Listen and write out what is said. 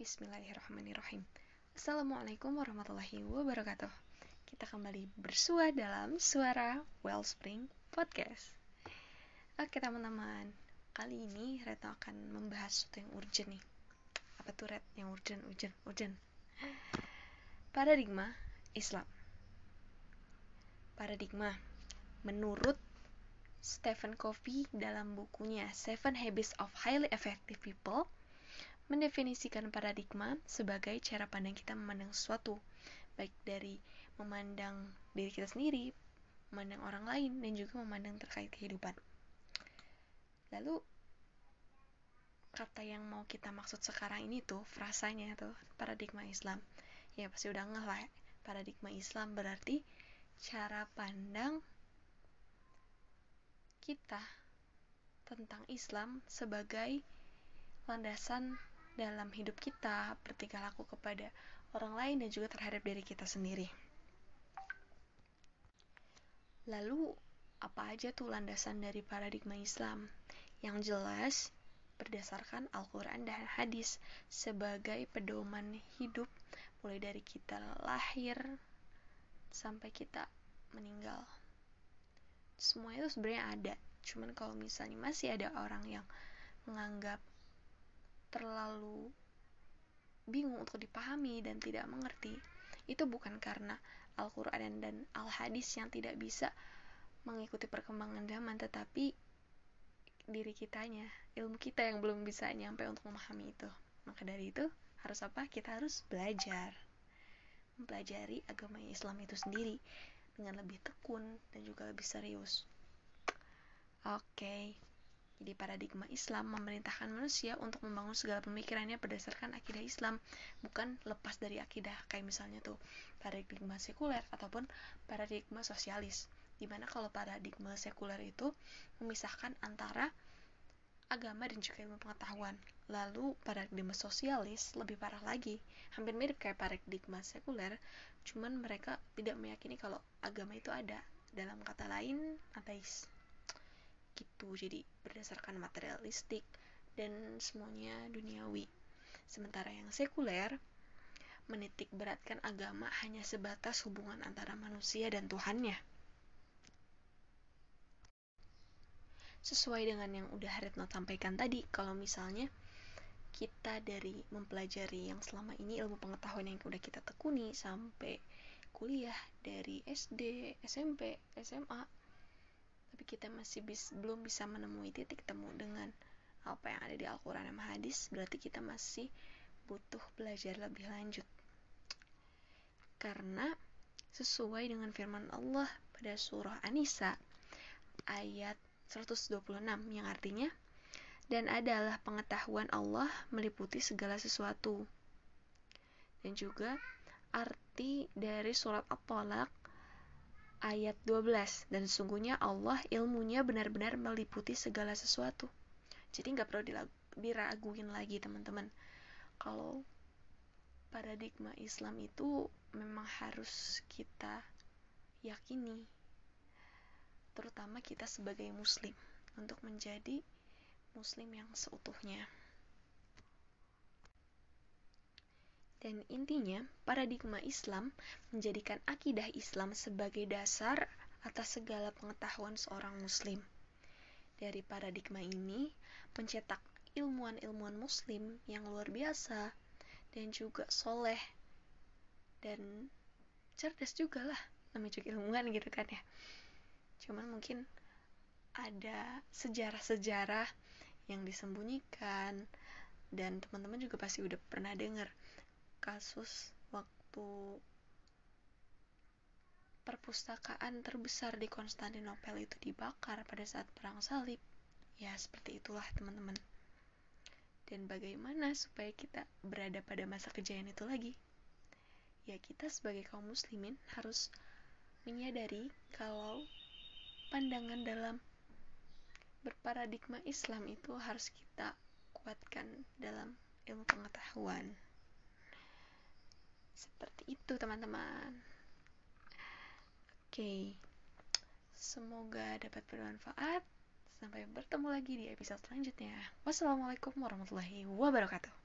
Bismillahirrahmanirrahim. Assalamualaikum warahmatullahi wabarakatuh. Kita kembali bersua dalam suara Wellspring Podcast. Oke teman-teman, kali ini Retno akan membahas sesuatu yang urgent nih. Apa tuh Ret? Yang urgent, urgent, urgent. Paradigma Islam. Paradigma menurut Stephen Covey dalam bukunya Seven Habits of Highly Effective People mendefinisikan paradigma sebagai cara pandang kita memandang sesuatu, baik dari memandang diri kita sendiri, memandang orang lain, dan juga memandang terkait kehidupan. Lalu, kata yang mau kita maksud sekarang ini tuh, frasanya tuh, paradigma Islam. Ya pasti udah ngeh lah, paradigma Islam berarti cara pandang kita tentang Islam sebagai landasan dalam hidup kita, bertingkah laku kepada orang lain dan juga terhadap diri kita sendiri. Lalu, apa aja tuh landasan dari paradigma Islam? Yang jelas, berdasarkan Al-Quran dan hadis sebagai pedoman hidup mulai dari kita lahir sampai kita meninggal semua itu sebenarnya ada cuman kalau misalnya masih ada orang yang menganggap terlalu bingung untuk dipahami dan tidak mengerti itu bukan karena Al-Quran dan Al-Hadis yang tidak bisa mengikuti perkembangan zaman tetapi diri kitanya ilmu kita yang belum bisa nyampe untuk memahami itu maka dari itu harus apa kita harus belajar mempelajari agama Islam itu sendiri dengan lebih tekun dan juga lebih serius. Oke, okay. Jadi paradigma Islam memerintahkan manusia untuk membangun segala pemikirannya berdasarkan akidah Islam, bukan lepas dari akidah kayak misalnya tuh paradigma sekuler ataupun paradigma sosialis. Di mana kalau paradigma sekuler itu memisahkan antara agama dan juga ilmu pengetahuan. Lalu paradigma sosialis lebih parah lagi, hampir mirip kayak paradigma sekuler, cuman mereka tidak meyakini kalau agama itu ada. Dalam kata lain, ateis. Gitu, jadi berdasarkan materialistik dan semuanya duniawi. Sementara yang sekuler menitik beratkan agama hanya sebatas hubungan antara manusia dan Tuhannya. Sesuai dengan yang udah Retno sampaikan tadi, kalau misalnya kita dari mempelajari yang selama ini ilmu pengetahuan yang udah kita tekuni sampai kuliah dari SD, SMP, SMA tapi kita masih bis, belum bisa menemui titik temu dengan apa yang ada di Al-Quran dan hadis berarti kita masih butuh belajar lebih lanjut karena sesuai dengan firman Allah pada surah An-Nisa ayat 126 yang artinya dan adalah pengetahuan Allah meliputi segala sesuatu. Dan juga arti dari surat At-Talaq ayat 12 dan sungguhnya Allah ilmunya benar-benar meliputi segala sesuatu. Jadi nggak perlu diraguin lagi teman-teman. Kalau paradigma Islam itu memang harus kita yakini terutama kita sebagai muslim untuk menjadi muslim yang seutuhnya. Dan intinya, paradigma Islam menjadikan akidah Islam sebagai dasar atas segala pengetahuan seorang muslim. Dari paradigma ini, mencetak ilmuwan-ilmuwan muslim yang luar biasa dan juga soleh dan cerdas juga lah. Namanya juga ilmuwan gitu kan ya. Cuman mungkin ada sejarah-sejarah yang disembunyikan dan teman-teman juga pasti udah pernah dengar kasus waktu perpustakaan terbesar di Konstantinopel itu dibakar pada saat perang salib. Ya seperti itulah teman-teman. Dan bagaimana supaya kita berada pada masa kejayaan itu lagi? Ya kita sebagai kaum muslimin harus menyadari kalau pandangan dalam berparadigma Islam itu harus kita kuatkan dalam ilmu pengetahuan. Seperti itu, teman-teman. Oke, semoga dapat bermanfaat. Sampai bertemu lagi di episode selanjutnya. Wassalamualaikum warahmatullahi wabarakatuh.